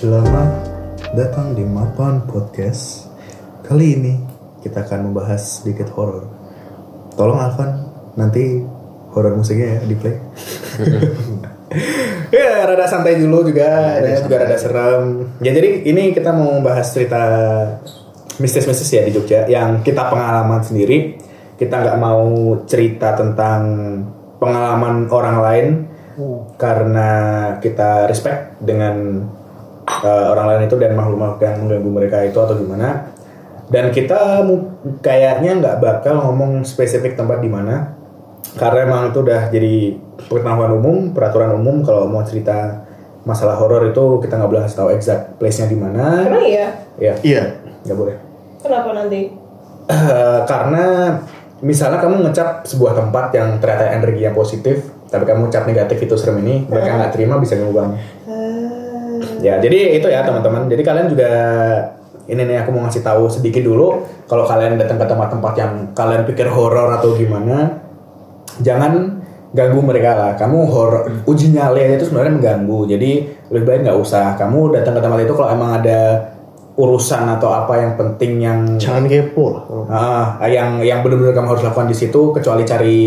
Selamat datang di Mapan Podcast. Kali ini kita akan membahas sedikit horor. Tolong Alvan nanti horor musiknya ya di play. ya rada santai dulu juga, ya, juga rada serem. Ya jadi ini kita mau membahas cerita mistis-mistis ya di Jogja yang kita pengalaman sendiri. Kita nggak mau cerita tentang pengalaman orang lain karena kita respect dengan uh, orang lain itu dan makhluk-makhluk yang mengganggu mereka itu atau gimana. Dan kita kayaknya nggak bakal ngomong spesifik tempat di mana karena emang itu udah jadi pengetahuan umum, peraturan umum kalau mau cerita masalah horor itu kita nggak boleh tahu exact place-nya di mana. Emang iya? Ya, Iya. nggak boleh. Kenapa nanti? Eh, karena misalnya kamu ngecap sebuah tempat yang ternyata energi yang positif, tapi kamu cap negatif itu serem ini, mereka nggak terima bisa kamu. Ya, jadi itu ya teman-teman. Jadi kalian juga ini nih aku mau ngasih tahu sedikit dulu kalau kalian datang ke tempat-tempat yang kalian pikir horor atau gimana, jangan ganggu mereka lah. Kamu horor uji nyali aja itu sebenarnya mengganggu. Jadi lebih baik nggak usah. Kamu datang ke tempat itu kalau emang ada urusan atau apa yang penting yang Jangan kepo lah. Ah, yang yang benar-benar kamu harus lakukan di situ kecuali cari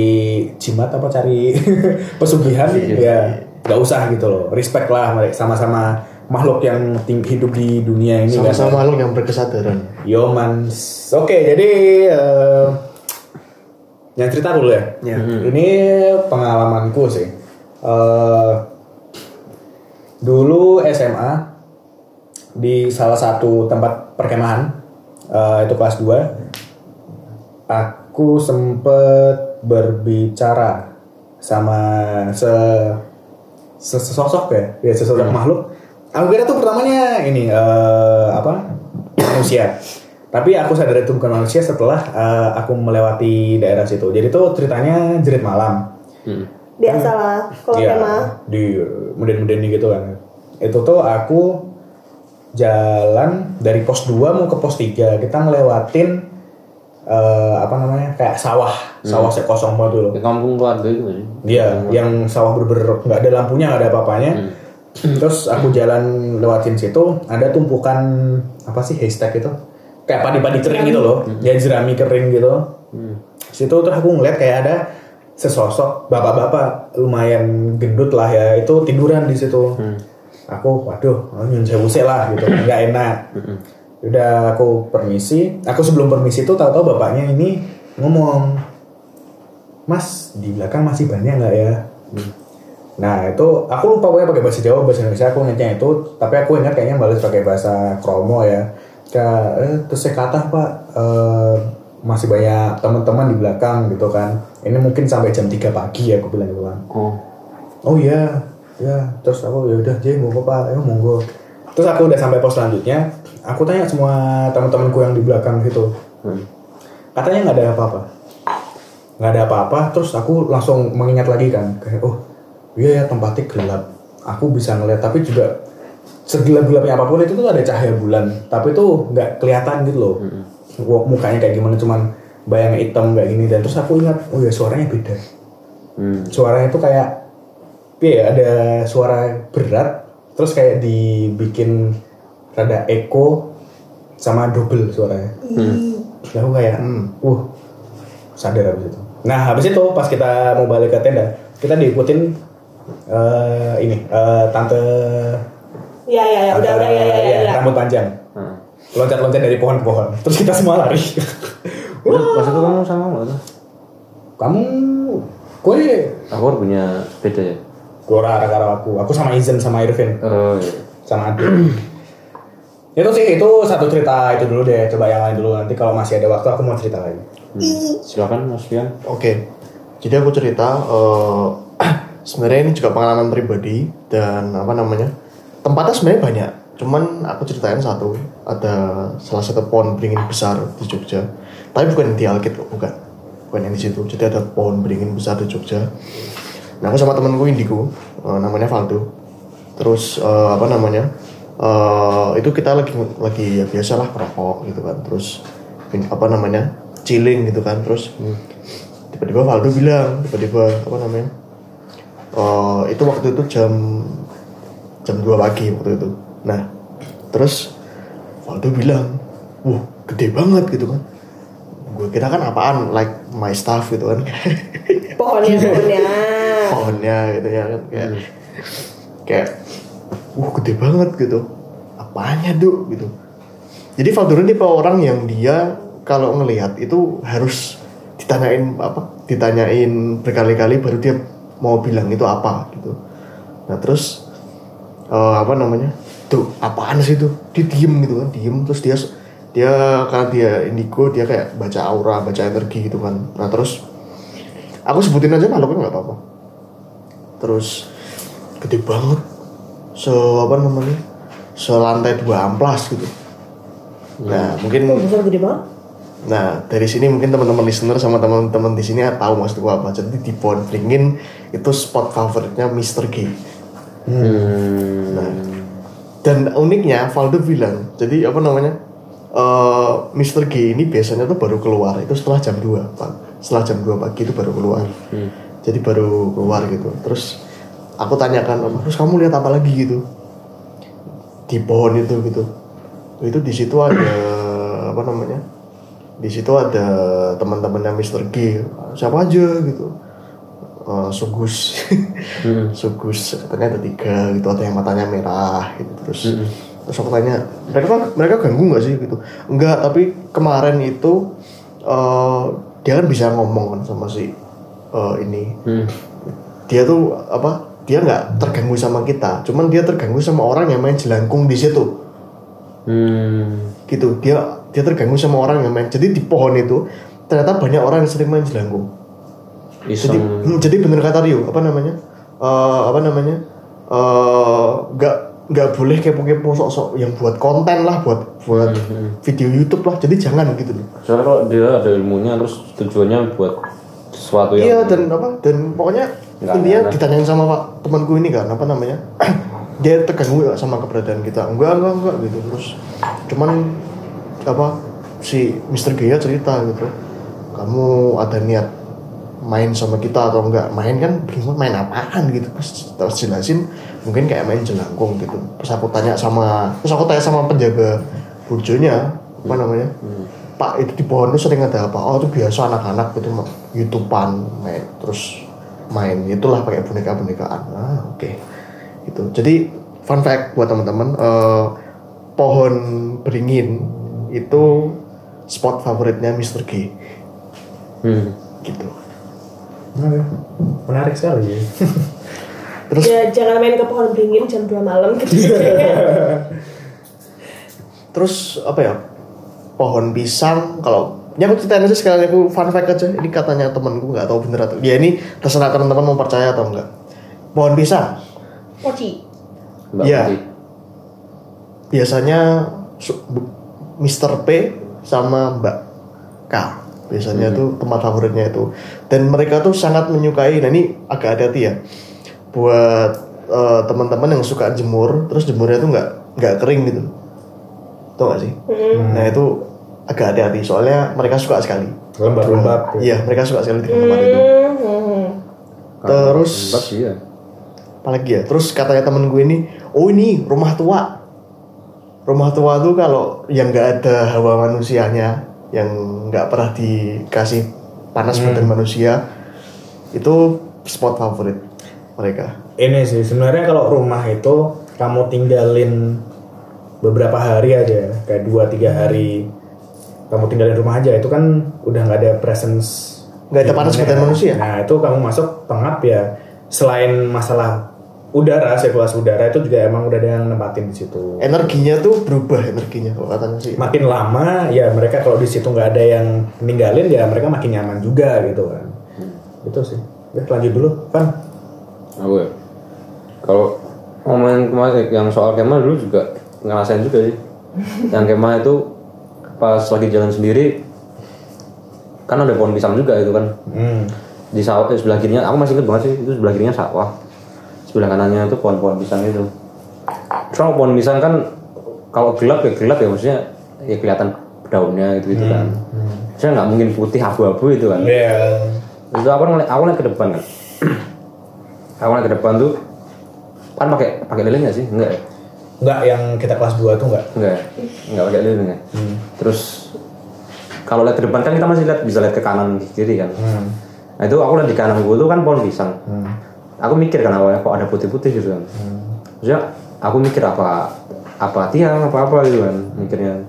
jimat apa cari pesugihan ya nggak usah gitu loh. Respect lah mereka sama-sama makhluk yang hidup di dunia ini kan. Sama-sama makhluk yang berkesadaran. Yo man. Oke, jadi eh, yang cerita dulu ya. Ya. Ini pengalamanku sih. Eh, dulu SMA di salah satu tempat perkemahan eh, itu kelas 2 aku sempet berbicara sama se, se- sesosok ya ya sesosok makhluk aku kira tuh pertamanya ini eh, apa manusia tapi aku sadar itu bukan manusia setelah eh, aku melewati daerah situ jadi tuh ceritanya jerit malam Biasalah kalau Iya, tema di meden-meden gitu kan. Itu tuh aku jalan dari pos 2 mau ke pos 3. Kita ngelewatin eh, apa namanya? kayak sawah, sawah hmm. kosong banget dulu. Kampung keluarga itu? Iya, yang sawah berber nggak ada lampunya, nggak ada apa-apanya. Terus aku jalan lewatin situ, ada tumpukan apa sih haystack itu? Kayak padi-padi kering gitu loh, ya jerami kering gitu. Situ terus aku ngeliat kayak ada sesosok bapak-bapak lumayan gendut lah ya, itu tiduran di situ. Aku, waduh, oh, nyun sewu sih lah gitu, nggak enak. Udah aku permisi, aku sebelum permisi itu tahu-tahu bapaknya ini ngomong, Mas di belakang masih banyak nggak ya? Nah itu aku lupa pokoknya pakai bahasa Jawa bahasa Indonesia aku ingatnya itu tapi aku ingat kayaknya balas pakai bahasa Kromo ya. Kayak eh, terus saya kata Pak eh, masih banyak teman-teman di belakang gitu kan. Ini mungkin sampai jam 3 pagi ya aku bilang gitu kan. Oh. Oh iya, ya terus aku ya udah jadi monggo Pak, ya monggo. Terus aku udah sampai pos selanjutnya, aku tanya semua teman-temanku yang di belakang situ. Katanya nggak ada apa-apa. Nggak ada apa-apa, terus aku langsung mengingat lagi kan, kayak oh iya ya tempatnya gelap. Aku bisa ngeliat, tapi juga segelap-gelapnya apa pun itu tuh ada cahaya bulan, tapi tuh nggak kelihatan gitu loh. Wah, Mukanya kayak gimana, cuman bayang hitam kayak gini. Dan terus aku ingat, oh ya suaranya beda. Hmm. suaranya itu kayak iya ada suara berat terus kayak dibikin rada echo sama double suaranya. Nah, aku kayak uh sadar habis itu. Nah habis itu pas kita mau balik ke tenda kita diikutin eh, ini eh, tante Ya ya ya udah tante- udah ya ya ya. iya, ya. rambut panjang Hmm. loncat-loncat dari pohon ke pohon terus kita semua lari Pas pas itu kamu sama nggak tuh? kamu gue Aku kan punya beda ya. gue rara karo aku aku sama Izen sama Irvin Oh iya. sama Adit. itu sih itu satu cerita itu dulu deh coba yang lain dulu nanti kalau masih ada waktu aku mau cerita lagi Silakan Mas Fian. Oke. Jadi aku cerita eh, sebenarnya ini juga pengalaman pribadi dan apa namanya? Tempatnya sebenarnya banyak. Cuman aku ceritain satu. Ada salah satu pohon beringin besar di Jogja. Tapi bukan di Alkit kok, bukan. Bukan yang di situ. Jadi ada pohon beringin besar di Jogja. Nah, aku sama temenku Indigo, eh, namanya Valdo. Terus eh, apa namanya? eh, itu kita lagi lagi ya biasalah merokok gitu kan. Terus apa namanya? chilling gitu kan. Terus tiba-tiba Valdo bilang tiba-tiba apa namanya Eh, itu waktu itu jam jam 2 pagi waktu itu. Nah terus Valdo bilang wah gede banget gitu kan. Gue kira kan apaan like my stuff gitu kan. Pohonnya, pohonnya. pohonnya gitu ya kan kayak kayak wah gede banget gitu. Apanya duk? gitu. Jadi Valdo ini tipe orang yang dia kalau ngelihat itu harus ditanyain apa ditanyain berkali-kali baru dia mau bilang itu apa gitu. Nah terus eh, apa namanya? Tuh apaan sih itu? Dia diem gitu kan diem. Terus dia dia karena dia indigo dia kayak baca aura baca energi gitu kan. Nah terus aku sebutin aja makhluknya nggak apa-apa. Terus gede banget. Se apa namanya? Selantai dua amplas gitu. Nah mungkin besar gede banget. Nah, dari sini mungkin teman-teman listener sama teman-teman di sini tahu maksudku apa. Jadi di Pohon Beringin itu spot favoritnya Mr. G. Hmm. Nah, dan uniknya Valdo bilang, jadi apa namanya? eh Mr. G ini biasanya tuh baru keluar itu setelah jam 2, Pak. Setelah jam 2 pagi itu baru keluar. Jadi baru keluar gitu. Terus aku tanyakan, "Om, terus kamu lihat apa lagi gitu? Di pohon itu gitu. Itu di situ ada apa namanya? Di situ ada teman-temannya Mr. G. Siapa aja gitu. Eh, Sugus, Sugus katanya ada tiga gitu. Ada yang matanya merah gitu. Terus terus aku tanya mereka mereka ganggu nggak sih? Gitu. Enggak tapi kemarin itu eh, dia kan bisa ngomong kan sama si eh, ini. Dia tuh apa dia nggak terganggu sama kita. Cuman dia terganggu sama orang yang main jelangkung di situ. Hmm. gitu. Dia dia terganggu sama orang yang main. Jadi di pohon itu ternyata banyak orang yang sering main jelangkung. Jadi hmm, jadi bener kata Rio apa namanya? Eh, apa namanya? Eh, nggak nggak boleh kepo-kepo sok-sok yang buat konten lah buat buat video YouTube lah. Jadi jangan gitu loh. Soalnya kalau dia ada ilmunya terus tujuannya buat sesuatu yang iya dan apa? Dan pokoknya Nggak intinya ditanyain sama pak temanku ini kan apa namanya? Dia terganggu sama keberadaan kita? Enggak enggak enggak gitu. Terus cuman apa si Mr. Gaya cerita gitu. Kamu ada niat main sama kita atau enggak? Main kan bingung main apaan gitu. Terus terus jelasin mungkin kayak main jelangkung gitu. Terus aku tanya sama terus aku tanya sama penjaga burjonya apa namanya? Pak itu di pohon itu sering ada apa? Oh itu biasa anak-anak gitu youtubean main terus main. Itulah pakai boneka-bonekaan. Ah oke. Gitu. Jadi fun fact buat teman-teman eh, pohon beringin itu spot favoritnya Mr. G Hmm. gitu. Menarik sekali. terus Ya jangan main ke pohon beringin jam 2 malam gitu. terus apa ya pohon pisang kalau ini aku ceritain aja sekali aku fun fact aja ini katanya temanku nggak tahu bener atau ya ini terserah teman-teman mau percaya atau enggak pohon pisang Poci. Iya. Biasanya su- Mr. P sama Mbak K. Biasanya tuh tempat favoritnya itu. Dan mereka tuh sangat menyukai nah ini agak hati-hati ya buat eh, teman-teman yang suka jemur terus jemurnya tuh nggak nggak kering gitu. Tau gak sih? Nah itu agak hati-hati soalnya mereka suka sekali. Lembab-lembab. iya mereka suka sekali di tempat itu. Hmm. terus Mbak iya. apalagi ya? Terus katanya temen gue ini oh ini rumah tua rumah tua tuh kalau yang nggak ada hawa manusianya yang nggak pernah dikasih panas badan manusia itu spot favorit mereka. Ini sih sebenarnya kalau rumah itu kamu tinggalin beberapa hari aja, kayak dua tiga hari kamu tinggalin rumah aja itu kan udah nggak ada presence Nggak ada panas badan manusia. Nah itu kamu masuk pengap ya selain masalah udara sirkulasi udara itu juga emang udah ada yang nempatin di situ. energinya tuh berubah energinya kalau katanya sih Makin lama ya mereka kalau di situ nggak ada yang ninggalin ya mereka makin nyaman juga gitu kan. Itu sih. Ya, lanjut dulu, Van. Aku ya. Kalau ngomongin kemarin yang soal kemah dulu juga ngerasain juga sih. yang kemah itu pas lagi jalan sendiri kan ada pohon pisang juga itu kan Hmm. di sawah eh, sebelah kirinya aku masih inget banget sih itu sebelah kirinya sawah sebelah kanannya itu pohon-pohon pisang itu soal pohon pisang kan kalau gelap ya gelap ya maksudnya ya kelihatan daunnya gitu gitu kan saya nggak mungkin putih abu-abu itu kan Iya. itu aku ngeliat aku ngeliat ke depan kan aku ngeliat ke depan tuh kan pakai pakai lilin nggak sih enggak ya Enggak yang kita kelas 2 tuh enggak. Enggak, enggak pakai lilin ya. Terus kalau lihat ke depan kan kita masih lihat bisa lihat ke kanan ke kiri kan. Hmm. Nah itu aku lihat di kanan gue tuh kan pohon pisang. Aku mikir kan awalnya kok ada putih-putih gitu kan. Maksudnya aku mikir apa apa tiang apa apa gitu kan mikirnya.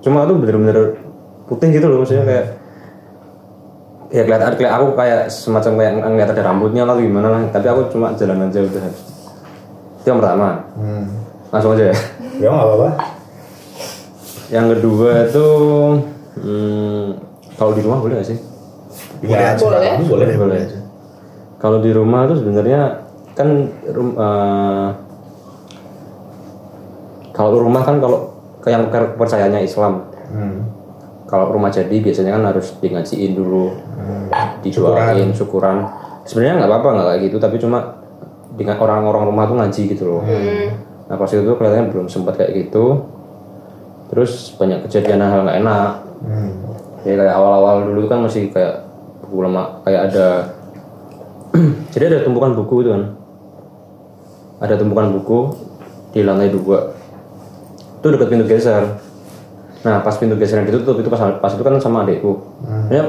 Cuma itu bener-bener putih gitu loh maksudnya kayak ya kelihatan kayak aku kayak semacam kayak ng- ngeliat ada rambutnya lah atau gimana lah tapi aku cuma jalan aja udah itu yang pertama Hmm. langsung aja ya Ya enggak apa-apa. yang kedua itu hmm, kalau di rumah boleh gak sih Iya, Boleh. boleh. boleh kalau di rumah tuh sebenarnya kan rum- eh, kalau rumah kan kalau ke yang kepercayaannya Islam. Hmm. kalau rumah jadi biasanya kan harus di ngajiin dulu dijualin syukuran. sebenarnya nggak apa-apa nggak kayak gitu tapi cuma dengan orang-orang rumah tuh ngaji gitu loh. Nah pas itu kelihatannya belum sempat kayak gitu. Terus banyak kejadian hal nggak enak. Hmm. ya kayak awal-awal dulu kan masih kayak buku lama kayak ada jadi ada tumpukan buku itu kan? Ada tumpukan buku di lantai dua. Itu dekat pintu geser. Nah pas pintu geser yang ditutup itu pas pas itu kan sama adikku. Ya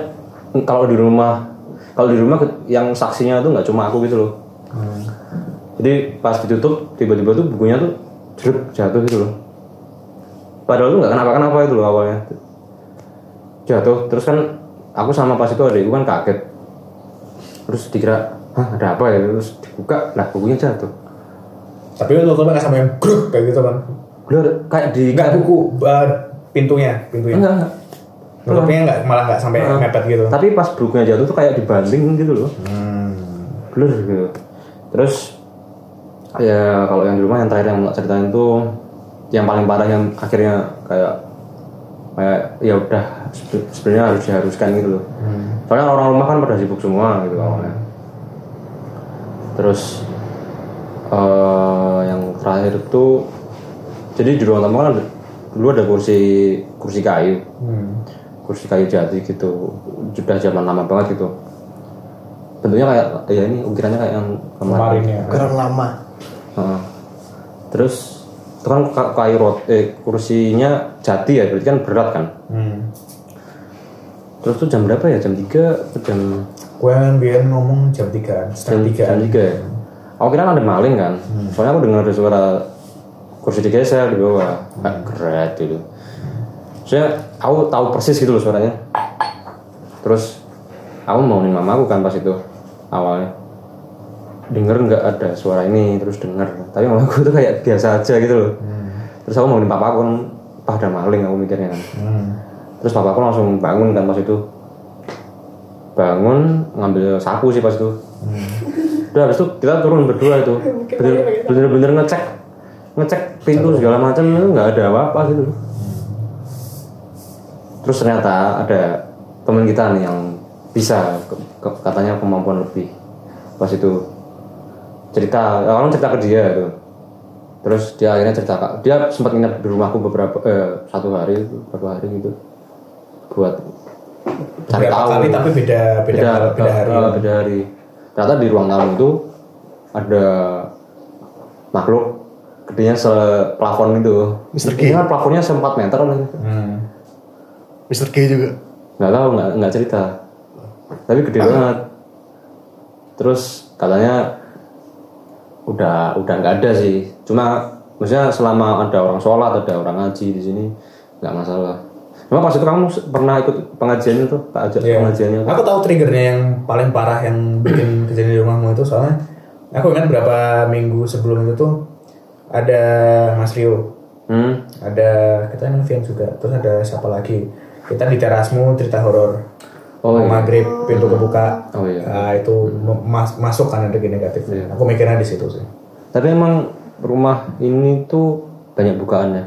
kalau di rumah kalau di rumah yang saksinya tuh nggak cuma aku gitu loh. Jadi pas ditutup tiba-tiba tuh bukunya tuh jeruk jatuh gitu loh. Padahal tuh nggak kenapa-kenapa itu loh awalnya. Jatuh terus kan aku sama pas itu adikku kan kaget terus dikira hah ada apa ya terus dibuka lah bukunya jatuh Tapi lu nggak sama yang gruk kayak gitu kan. Blur, kayak di Enggak buku eh, pintunya, pintunya. enggak enggak. Nutupnya enggak malah enggak sampai Heeh. mepet gitu. tapi pas bukunya jatuh tuh kayak dibanting gitu loh Hmm. blur gitu terus ya kalau yang di rumah yang terakhir yang mau ceritain tuh yang paling parah yang akhirnya kayak kayak ya udah sebenarnya harus diharuskan gitu loh soalnya orang rumah kan pada sibuk semua gitu awalnya terus eh yang terakhir tuh jadi di ruang tamu kan ada- dulu ada kursi kursi kayu Hmm. kursi kayu jati gitu sudah zaman lama banget gitu bentuknya kayak ya ini ukirannya kayak yang Kemarin kemarin ya. Ukuran lama. Heeh. terus itu kan ka- kayu rot eh kursinya jati ya berarti kan berat kan Hmm. Terus tuh jam berapa ya? Jam 3 atau jam? Gue yang biar ngomong jam 3 setengah jam, 3 jam 3 ya? Aku kira ada maling kan. Soalnya aku dengar ada suara kursi digeser di bawah. Kayak keret gitu. Saya aku tahu persis gitu loh suaranya. Terus aku mau mamaku kan pas itu awalnya. Denger nggak ada suara ini terus denger. Tapi mamaku tuh kayak biasa aja gitu loh. Terus aku mau papa aku kan "Pah, ada maling aku mikirnya kan. Hmm. Terus papaku langsung bangun kan pas itu. Bangun ngambil sapu sih pas itu. Udah habis itu kita turun berdua itu. Bener- bener-bener ngecek ngecek pintu segala macam itu nggak ada apa-apa gitu terus ternyata ada teman kita nih yang bisa ke- ke- katanya kemampuan lebih pas itu. Cerita orang cerita ke dia itu. Terus dia akhirnya cerita dia sempat nginep di rumahku beberapa eh, satu hari beberapa hari gitu buat cari Berapa tahu kali tapi beda beda beda, hari. eh, beda hari ternyata di ruang tamu itu ada makhluk gedenya seplafon gitu Mr. K. Ini kan plafonnya sempat meter kan Hmm. Mr. K juga. nggak tahu nggak nggak cerita tapi gede banget terus katanya udah udah nggak ada sih cuma maksudnya selama ada orang sholat ada orang ngaji di sini nggak masalah cuma pas itu kamu pernah ikut pengajian itu tak ajak Iya. pengajiannya Aku tahu triggernya yang paling parah yang bikin kejadian di rumahmu itu soalnya aku ingat berapa minggu sebelum itu tuh ada Mas Rio, hmm ada kita Novian juga, terus ada siapa lagi? Kita di terasmu cerita horor. Oh, iya. maghrib pintu kebuka. Oh, iya. Nah, itu mas- masuk kan energi negatif. Aku mikirnya di situ sih. tapi emang rumah ini tuh banyak bukaannya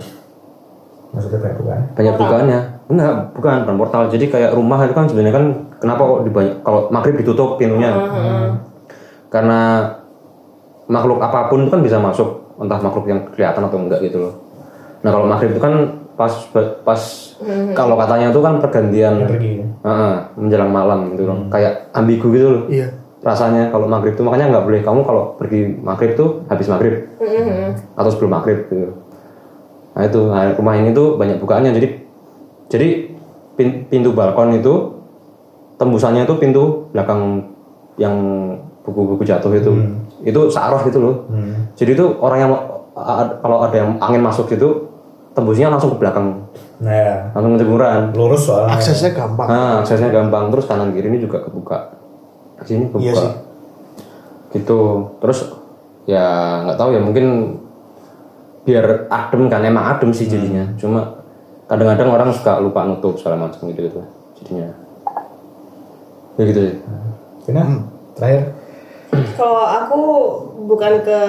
Maksudnya kayak bukan? banyak bukaannya. Enggak bukan bukan portal. Jadi kayak rumah itu kan sebenarnya kan kenapa kok dibanyak kalau maghrib ditutup pintunya? Karena makhluk apa pun itu kan bisa masuk entah makhluk yang kelihatan atau enggak gitu loh. Nah kalau maghrib itu kan pas pas kalau katanya itu kan pergantian Energi. Heeh, menjelang malam gitu loh. Kayak ambigu gitu loh. Iya. rasanya kalau maghrib itu makanya nggak boleh. Kamu kalau pergi maghrib tuh habis maghrib. Atau sebelum maghrib gitu Nah itu nah, rumah ini tuh banyak bukaannya jadi jadi pin- pintu balkon itu tembusannya itu pintu belakang yang buku-buku jatuh itu itu searah gitu loh. Jadi itu orang yang kalau ada yang angin masuk gitu tembusnya langsung ke belakang Nah ya, langsung ke jemuran. lurus soalnya. Aksesnya gampang. Nah, aksesnya gampang terus kanan kiri ini juga kebuka. Sini kebuka. Iya sih. Gitu. Terus ya nggak tahu ya mungkin biar adem kan emang adem sih jadinya. Cuma kadang-kadang orang suka lupa nutup segala macam gitu gitu. Jadinya. Ya gitu sih. Vina, terakhir. Kalau aku bukan ke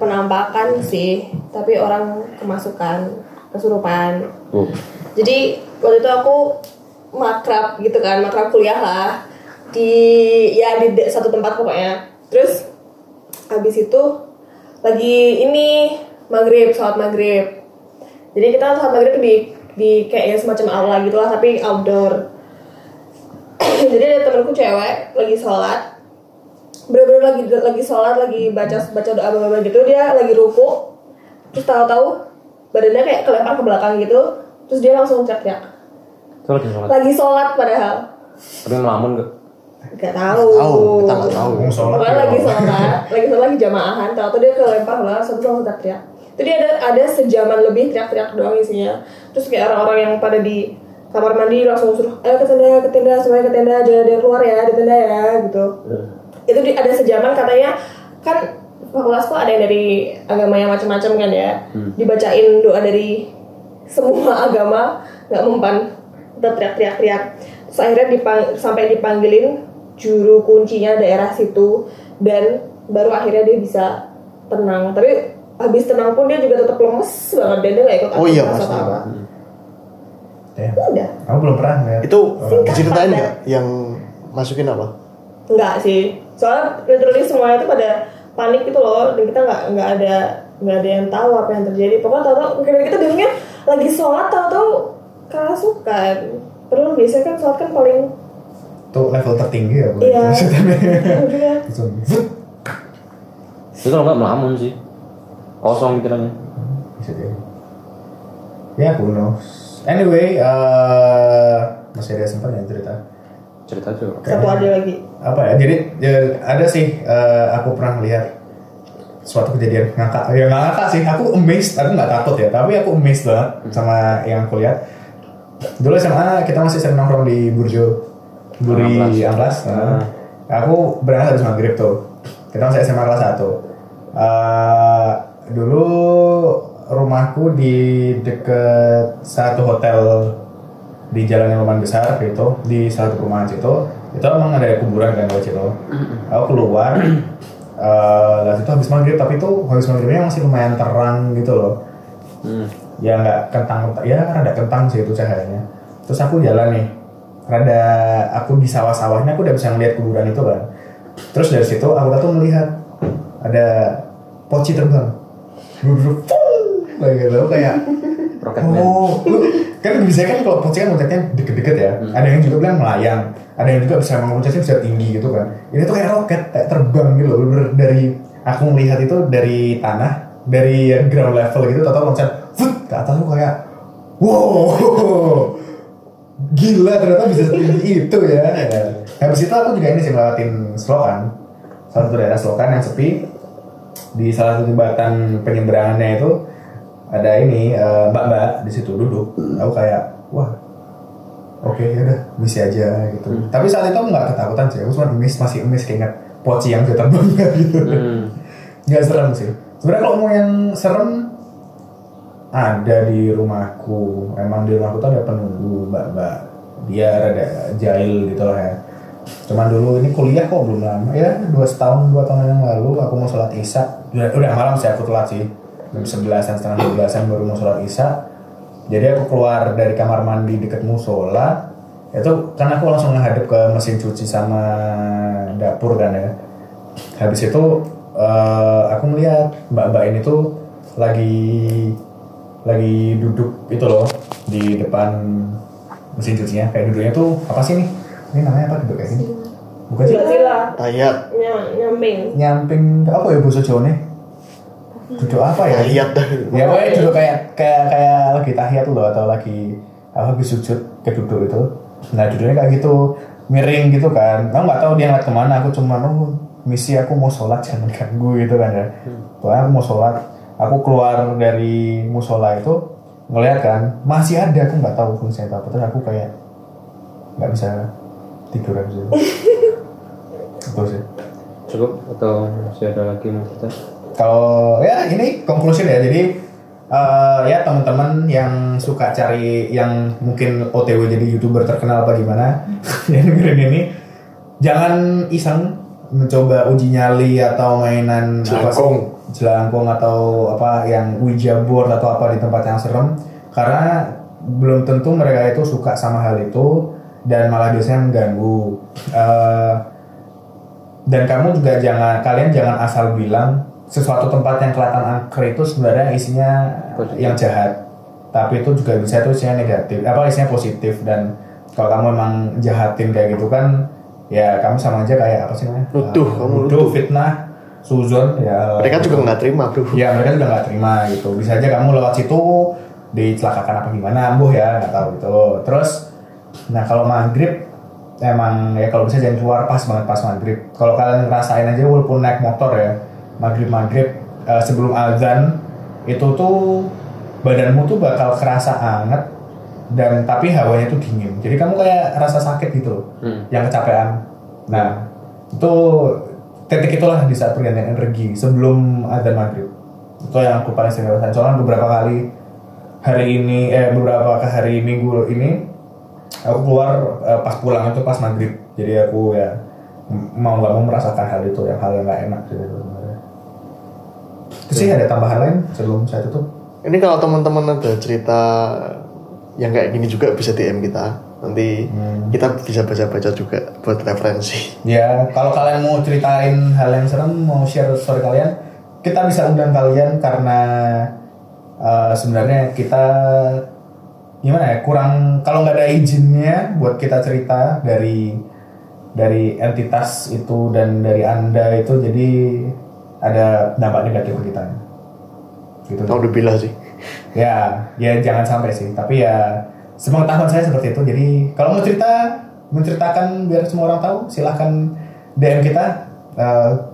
penampakan sih, tapi orang kemasukan, kesurupan. Tuh. Jadi waktu itu aku makrab gitu kan, makrab kuliah lah di ya di satu tempat pokoknya. Terus habis itu lagi ini maghrib, sholat maghrib. Jadi kita sholat maghrib di di kayak ya semacam aula gitu lah, tapi outdoor. Jadi ada temenku cewek lagi sholat, bener-bener lagi lagi sholat lagi baca baca doa baca gitu dia lagi ruku terus tahu-tahu badannya kayak kelempar ke belakang gitu terus dia langsung teriak-teriak lagi sholat. lagi sholat padahal Tapi melamun gak? nggak tahu Tahu, kita nggak tahu. Sholat. Ya, lagi sholat lagi sholat lagi jamaahan tahu-tahu dia kelempar ke belakang terus langsung teriak dia ada ada sejaman lebih teriak-teriak doang isinya. Terus kayak orang-orang yang pada di kamar mandi langsung suruh ayo ke tenda ke tenda semuanya ke tenda jangan ada yang keluar ya di tenda ya gitu. Itu di, ada sejaman katanya kan fakultasku ada yang dari agama yang macam-macam kan ya. Dibacain doa dari semua agama nggak mempan tetap teriak-teriak-teriak. Terus akhirnya dipang- sampai dipanggilin juru kuncinya daerah situ dan baru akhirnya dia bisa tenang. Tapi habis tenang pun dia juga tetap lemes banget dan dia nggak ikut Oh iya, pasti. apa-apa. Ya. udah Aku belum pernah ya. Itu diceritain padat. nggak yang masukin apa? Enggak sih. Soalnya literally semuanya itu pada panik gitu loh dan kita nggak nggak ada nggak ada yang tahu apa yang terjadi. Pokoknya tahu-tahu kita kita bingungnya lagi sholat tahu-tahu kerasukan. Padahal biasanya kan sholat kan paling Itu level tertinggi ya. Iya. Maksudnya. Vut. Itu kalau nggak melamun sih. Kosong pikirannya. Bisa jadi. Ya, who knows. Anyway, eh masih ada sempat ya cerita. Cerita aja. satu ada lagi. Apa ya? Jadi ya, ada sih eh, aku pernah lihat suatu kejadian ngakak. Ya nggak ngakak sih. Aku amazed. Aku nggak takut ya. Tapi aku amazed banget sama yang aku lihat. Dulu SMA kita masih sering nongkrong di Burjo Buri Amplas. Nah, Aku berangkat habis maghrib tuh. Kita masih SMA kelas 1. Eh, dulu rumahku di deket satu hotel di jalan yang lumayan besar gitu di satu perumahan situ. Itu emang ada kuburan kan di situ aku keluar lah itu habis maghrib tapi itu habis maghribnya masih lumayan terang gitu loh. Hmm. ya nggak kentang ya rada kentang sih itu cahayanya. Terus aku jalan nih rada aku di sawah-sawahnya aku udah bisa ngeliat kuburan itu kan. Terus dari situ aku tuh melihat ada poci terbang kayak gitu. Kayak Rocketman. oh lu kan bisa kan kalau poci kan loncatnya deket-deket ya. Ada yang juga bilang melayang. Ada yang juga bisa loncatnya bisa tinggi gitu kan. Ini tuh kayak roket kayak terbang gitu loh. Bener dari aku melihat itu dari tanah dari ground level gitu atau loncat fut ke atas tuh kayak wow gila ternyata bisa setinggi itu ya. Habis itu aku juga ini sih ngelewatin Selokan, salah satu daerah Selokan yang sepi. Di salah satu jembatan penyeberangannya itu ada ini eh, mbak-mbak di situ duduk. Aku kayak wah oke ya udah misi aja gitu. Tapi saat itu aku nggak ketakutan sih. Aku cuma miss masih miss keinget poci yang bisa terbang gitu. Hmm. Serem sih. Sebenarnya kalau mau yang serem ada di rumahku. Emang di rumahku tuh ada penunggu mbak-mbak. Dia rada jahil gitu lah ya. Cuman dulu ini kuliah kok belum lama ya dua tahun dua tahun yang lalu aku mau sholat isya. Udah, udah malam sih aku telat sih. Jam sebelasan setengah dua belasan baru mau sholat isya. Jadi aku keluar dari kamar mandi deket musola itu kan aku langsung menghadap ke mesin cuci sama dapur kan ya. Habis itu eh, aku melihat mbak-mbak ini tuh lagi lagi duduk itu loh di depan mesin cucinya. Kayak duduknya tuh apa sih nih ini namanya apa duduk kayak gini? Bukan sih. Tayat. Nyam, nyamping. nyamping apa ya bahasa Jawa nih duduk apa ya? Tahiyat dah. ya pokoknya duduk kayak kayak kayak lagi tahiyat loh atau lagi apa lagi sujud ke duduk itu. Nah duduknya kayak gitu miring gitu kan. Aku nggak tahu dia ngeliat ke mana aku cuma oh, misi aku mau sholat jangan ganggu gitu kan ya. Pokoknya aku mau sholat. Aku keluar dari musola itu ngeliat kan masih ada aku nggak tahu fungsinya apa. Terus aku kayak nggak bisa tidur aja itu sih Cukup atau masih ada lagi mau kita? kalau ya ini conclusion ya jadi eh, ya teman-teman yang suka cari yang mungkin OTW jadi youtuber terkenal apa gimana yang dengerin ini jangan iseng mencoba uji nyali atau mainan apa sih? Jelangkung. jelangkung atau apa yang Ouija board atau apa di tempat yang serem karena belum tentu mereka itu suka sama hal itu dan malah biasanya mengganggu. Eh, dan kamu juga jangan kalian jangan asal bilang sesuatu tempat yang kelihatan angker itu sebenarnya isinya Positif. yang jahat. Tapi itu juga bisa itu isinya negatif apa isinya positif. Dan kalau kamu emang jahatin kayak gitu kan ya kamu sama aja kayak apa sih namanya? Nuduh, Eh, kamu nuduh. fitnah suzon ya. Mereka juga nggak terima bro. ya mereka juga nggak terima gitu. Bisa aja kamu lewat situ dicelakakan apa gimana ambuh ya nggak tahu gitu. Terus nah kalau maghrib emang ya kalau bisa jangan keluar pas banget pas maghrib. Kalau kalian ngerasain aja walaupun naik motor ya maghrib maghrib eh, sebelum azan itu tuh badanmu tuh bakal kerasa anget dan tapi hawanya tuh dingin. Jadi kamu kayak rasa sakit gitu Hmm. yang kecapean. Nah itu titik itulah di saat pergantian energi sebelum azan maghrib. Itu yang aku paling sering rasain. Soalnya beberapa kali hari ini eh beberapa ke hari minggu ini aku keluar eh, pas pulang itu pas maghrib jadi aku ya mau nggak mau merasakan hal itu yang hal yang nggak enak gitu sebenarnya terus sih ada tambahan lain sebelum saya tutup Ini kalau teman-teman ada cerita yang kayak gini juga bisa DM kita. Nanti Hmm. kita bisa baca-baca juga buat referensi. Ya, kalau kalian mau ceritain hal yang serem, mau share story kalian, kita bisa undang kalian karena eh, sebenarnya kita gimana ya kurang kalau nggak ada izinnya buat kita cerita dari dari entitas itu dan dari anda itu jadi ada dampak negatif ke kita. Gitu. Tahu udah bilang sih. ya ya jangan sampai sih tapi ya sepengetahuan saya seperti itu. Jadi kalau mau cerita menceritakan biar semua orang tahu silahkan DM kita.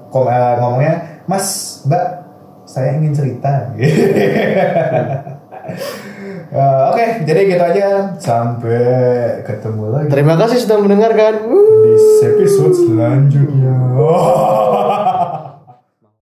Kom- eh, ngomongnya mas mbak saya ingin cerita Eh, oke jadi gitu aja. Sampai ketemu lagi. Terima kasih sudah mendengarkan. di episode selanjutnya